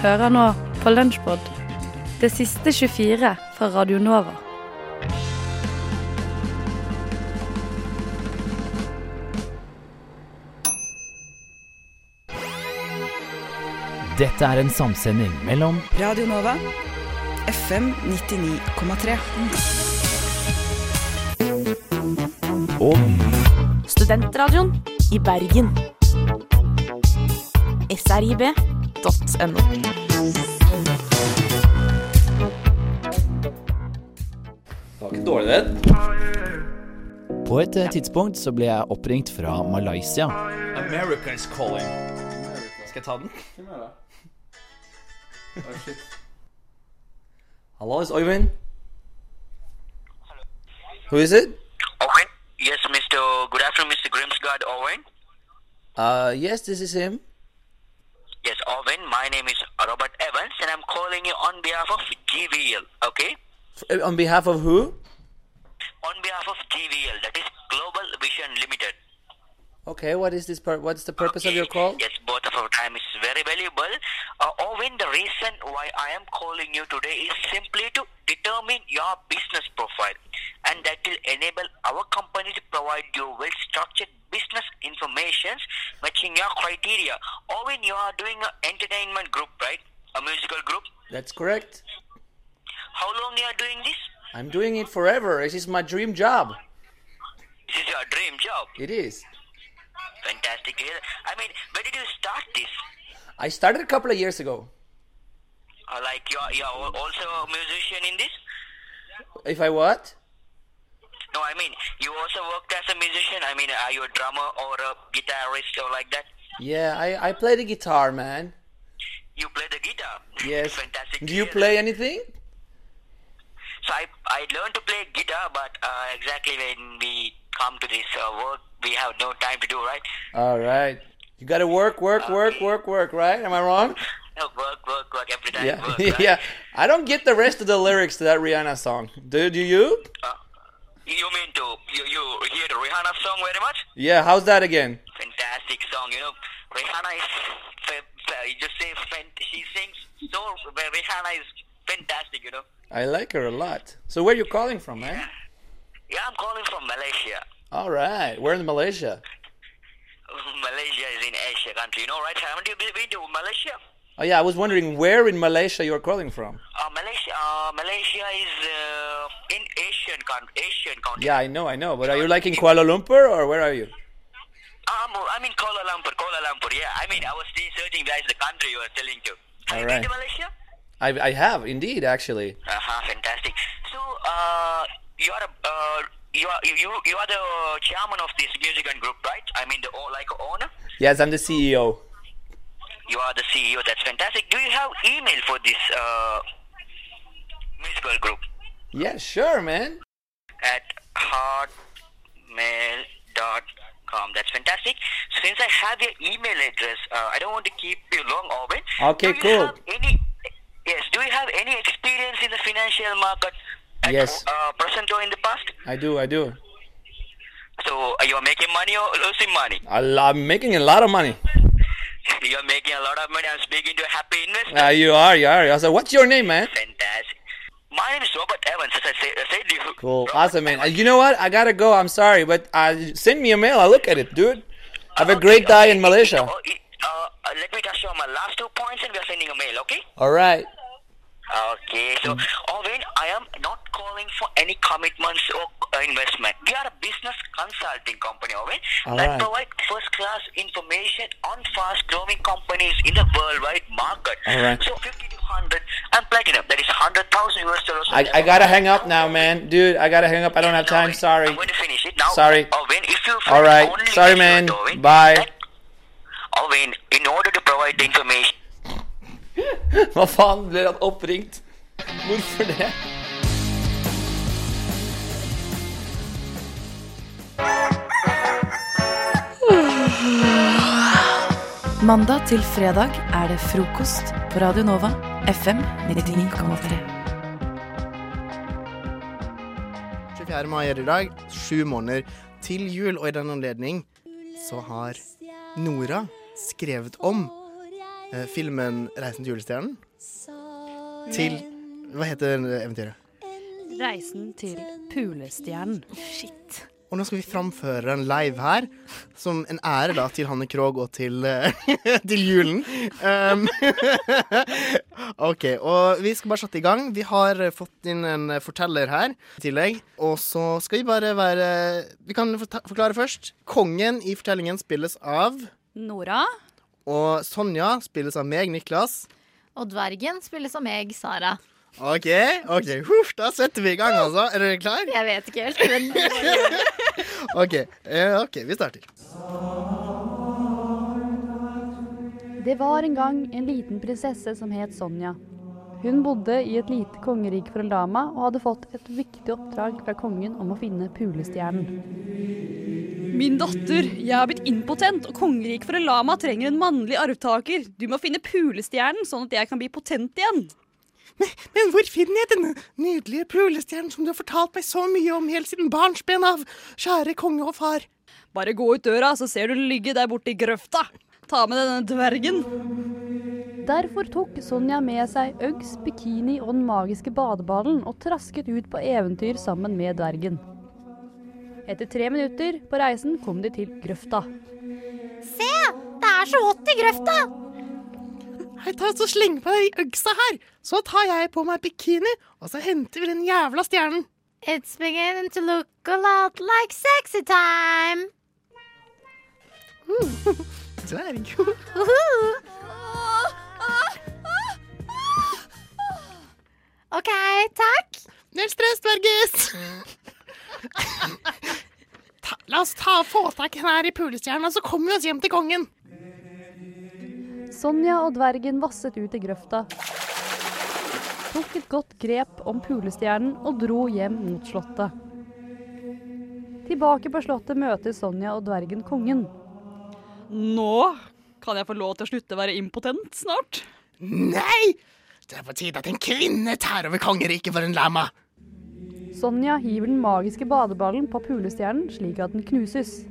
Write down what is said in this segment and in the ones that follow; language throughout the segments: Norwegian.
Hører nå på Lunsjpod, det siste 24 fra Radio Nova. Dette er en samsending mellom Radio Nova, FM 99,3. og Studentradioen i Bergen. srib.no. Det det. På et eh, tidspunkt så ble jeg oppringt fra Malaysia. America is calling. Skal jeg ta den? Hallo, is Øyvind? Who is it? Owen? Yes, Mr. Good afternoon, Mr. Grimsgard Owen. Uh, yes, this is him. My name is Robert Evans, and I'm calling you on behalf of GVL. Okay? On behalf of who? On behalf of GVL, that is Global Vision Limited. Okay, what is this? Pur- what's the purpose of your call? Yes, both of our time is very valuable. Uh, Owen, the reason why I am calling you today is simply to determine your business profile, and that will enable our company to provide you well-structured business information matching your criteria. Owen, you are doing an entertainment group, right? A musical group. That's correct. How long you are doing this? I'm doing it forever. This is my dream job. This is your dream job. It is. Fantastic. I mean, when did you start this? I started a couple of years ago. Uh, like you're you're also a musician in this? If I what? No, I mean, you also worked as a musician. I mean, are you a drummer or a guitarist or like that? Yeah, I, I play the guitar, man. You play the guitar. Yes. Fantastic. Do you play anything? So I I learned to play guitar, but uh, exactly when we come to this uh, work, we have no time to do right. All right. You gotta work, work, work, work, work, right? Am I wrong? Work, work, work every time. Yeah, Work, right? yeah. I don't get the rest of the lyrics to that Rihanna song. Do, do you? Uh, you mean to you you hear the Rihanna song very much? Yeah. How's that again? Fantastic song. You know, Rihanna is fa- fa- you just say she sings so. Rihanna is fantastic. You know. I like her a lot. So where are you calling from, man? Yeah, I'm calling from Malaysia. All right. We're in Malaysia. In Asia country, you know, right? Haven't you been to Malaysia? Oh yeah, I was wondering where in Malaysia you're calling from. Uh, Malaysia, uh, Malaysia is uh, in Asian country. Asian country. Yeah, I know, I know. But are you like in Kuala Lumpur or where are you? Um, I'm in Kuala Lumpur. Kuala Lumpur. Yeah. I mean, I was researching where is the country you are telling to. Have you Alright. been to Malaysia? I, I have indeed, actually. Uh huh. Fantastic. So, uh, you are a, uh, you are you you are the chairman of this music and group, right? I mean, the like owner. Yes, I'm the CEO. You are the CEO. That's fantastic. Do you have email for this uh, musical group? Yeah, sure, man. at hotmail.com. That's fantastic. Since I have your email address, uh, I don't want to keep you long, Owen. Okay, cool. Any, yes. Do you have any experience in the financial market? At, Yes. Uh, present or in the past? I do, I do. So are you making money or losing money? I'm making a lot of money. You are making a lot of money. I'm speaking to a happy investor. Uh, you are, you are. I said, what's your name, man? Fantastic. My name is Robert Evans, as I said, I said you. Cool, Robert awesome, man. Evans. you know what? I gotta go. I'm sorry, but uh, send me a mail. I'll look at it, dude. Have a Okay, great day okay. in Malaysia. Oh, uh, uh, let me touch on my last two points and we are sending a mail, okay? All right. Okay, so Owen, I am not calling for any commitments or investment. We are a business consulting company, Owen, All that right. provide first-class information on fast-growing companies in the worldwide market. All right. So 50 to 100 and platinum, that is 100,000 US dollars. I, I gotta hang up now, man. Dude, I gotta hang up. I don't have time. Sorry. I'm going to finish it now. Sorry. Oh, Owen, if you All right. only Sorry, man. Owen, Bye. Owen, oh, in order to provide the information Hva faen? Ble han oppringt? Hvorfor det? Mandag til fredag er det frokost på Radio Nova, FM 99,3. 24. mai er det i dag, sju måneder til jul, og i den anledning så har Nora skrevet om eh, filmen 'Reisen til julestjernen' til Hva heter eventyret? Reisen til pulestjernen. Shit. Og nå skal vi framføre den live her, som en ære da til Hanne Krogh og til, eh, til julen. Um, OK, og vi skal bare sette i gang. Vi har fått inn en forteller her i tillegg. Og så skal vi bare være Vi kan forklare først. Kongen i fortellingen spilles av Nora. Og Sonja spilles av meg, Niklas. Og dvergen spilles av meg, Sara. OK, ok, Huff, da setter vi i gang, altså. Er dere klar? Jeg vet ikke helt, men OK, eh, ok, vi starter. Det var en gang en liten prinsesse som het Sonja. Hun bodde i et lite kongerike fra Lama og hadde fått et viktig oppdrag fra kongen om å finne pulestjernen. Min datter, jeg har blitt impotent, og kongeriket fra Lama trenger en mannlig arvtaker. Du må finne pulestjernen, sånn at jeg kan bli potent igjen. Men hvor finner jeg denne nydelige pulestjernen som du har fortalt meg så mye om helt siden barnsben av, kjære konge og far? Bare gå ut døra, så ser du den ligge der borte i grøfta. Ta med denne dvergen. Derfor tok Sonja med seg Uggs, bikini og den magiske badeballen og trasket ut på eventyr sammen med dvergen. Etter tre minutter på reisen kom de til grøfta. se! Det er så hot i grøfta! Hei, ta så Sleng på deg øksa her, så tar jeg på meg bikini, og så henter vi den jævla stjernen. It's beginning to look a lot like sexy time. Dverg. OK, takk. Null stress, Bergus. La oss ta få tak i den her i pulestjernen, og så kommer vi oss hjem til kongen. Sonja og dvergen vasset ut i grøfta, tok et godt grep om pulestjernen og dro hjem mot slottet. Tilbake på slottet møter Sonja og dvergen kongen. Nå kan jeg få lov til å slutte å være impotent snart. Nei! Det er på tide at en kvinne tar over kongeriket for en lama. Sonja hiver den magiske badeballen på pulestjernen slik at den knuses.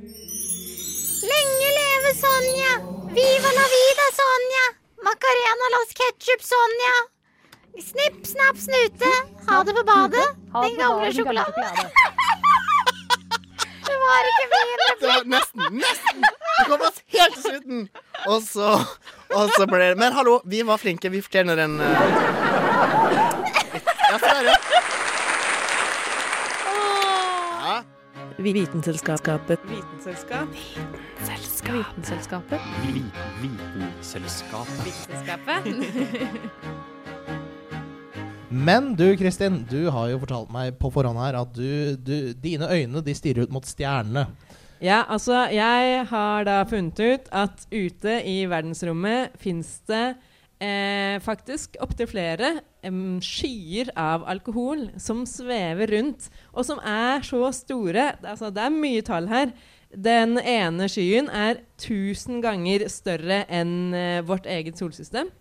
Lenge Sonja! Viva la vida, Sonja! Macarena los ketchup, Sonja! Snipp, snapp, snute. Ha det på badet. Ha Den gamle badet, den gamle sjokoladen. Det var ikke min Det replikk. var nesten, nesten. Vi kom oss helt til slutten. Og så, og så ble det Men hallo, vi var flinke. Vi fortjener en uh... Ja, få høre. Ja. Vitenselskapet. Vitenselskap. Vitenselskapet. Vitenselskapet. Vitenselskapet. Men du Kristin, du har jo fortalt meg på forhånd her at du, du, dine øyne de stirrer ut mot stjernene. Ja, altså, jeg har da funnet ut at ute i verdensrommet fins det eh, faktisk opptil flere um, skyer av alkohol som svever rundt, og som er så store. Altså, det er mye tall her. Den ene skyen er 1000 ganger større enn eh, vårt eget solsystem.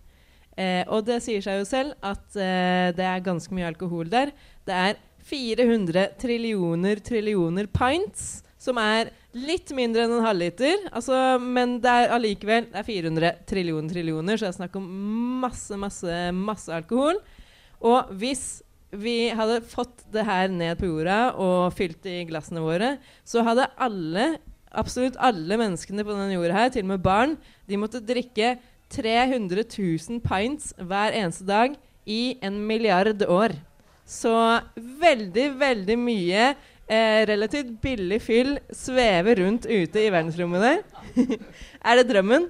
Eh, og det sier seg jo selv at eh, det er ganske mye alkohol der. Det er 400 trillioner trillioner pints, som er litt mindre enn en halvliter. Altså, men det er allikevel det er 400 trillioner trillioner, så det er snakk om masse, masse, masse alkohol. Og hvis vi hadde fått det her ned på jorda og fylt i glassene våre, så hadde alle, absolutt alle menneskene på denne jorda her, til og med barn, de måtte drikke 300 000 pints hver eneste dag i en milliard år. Så veldig, veldig mye eh, relativt billig fyll sveve rundt ute i verdensrommet der. er det drømmen?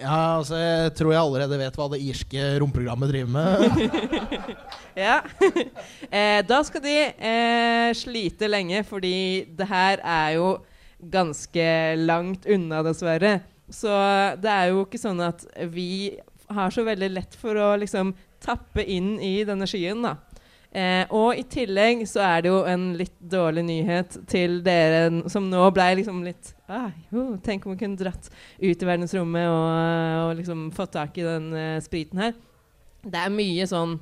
Ja, altså, jeg tror jeg allerede vet hva det irske romprogrammet driver med. ja. eh, da skal de eh, slite lenge, fordi det her er jo ganske langt unna, dessverre. Så det er jo ikke sånn at vi har så veldig lett for å liksom tappe inn i denne skyen, da. Eh, og i tillegg så er det jo en litt dårlig nyhet til dere som nå ble liksom litt ah, jo, Tenk om vi kunne dratt ut i verdensrommet og, og liksom fått tak i den eh, spriten her. Det er mye sånn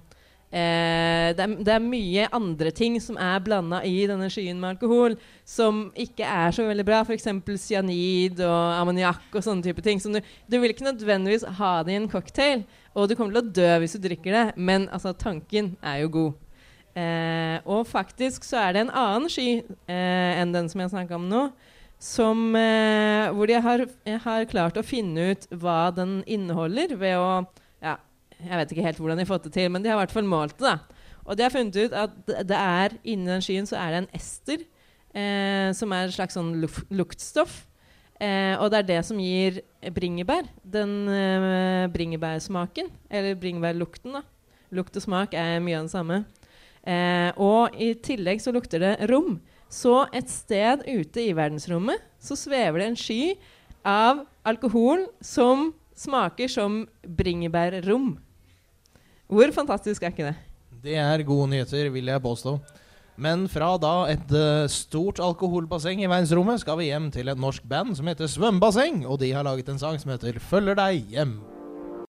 Eh, det, er, det er mye andre ting som er blanda i denne skyen med alkohol, som ikke er så veldig bra. F.eks. cyanid og ammoniakk og sånne type ting. Som du, du vil ikke nødvendigvis ha det i en cocktail, og du kommer til å dø hvis du drikker det, men altså, tanken er jo god. Eh, og faktisk så er det en annen sky eh, enn den som jeg snakka om nå, som, eh, hvor de har, har klart å finne ut hva den inneholder ved å ja, jeg vet ikke helt hvordan de har fått det til, men de har i hvert fall målt det. Og de har funnet ut at det er inni den skyen så er det en ester, eh, som er et slags sånn luf luktstoff. Eh, og det er det som gir bringebær den eh, bringebærsmaken. Eller bringebærlukten, da. Lukt og smak er mye av det samme. Eh, og i tillegg så lukter det rom. Så et sted ute i verdensrommet så svever det en sky av alkohol som smaker som bringebærrom. Hvor fantastisk er ikke det? Det er gode nyheter, vil jeg påstå. Men fra da et eh, stort alkoholbasseng i verdensrommet skal vi hjem til et norsk band som heter Svømmebasseng, og de har laget en sang som heter 'Følger deg hjem'.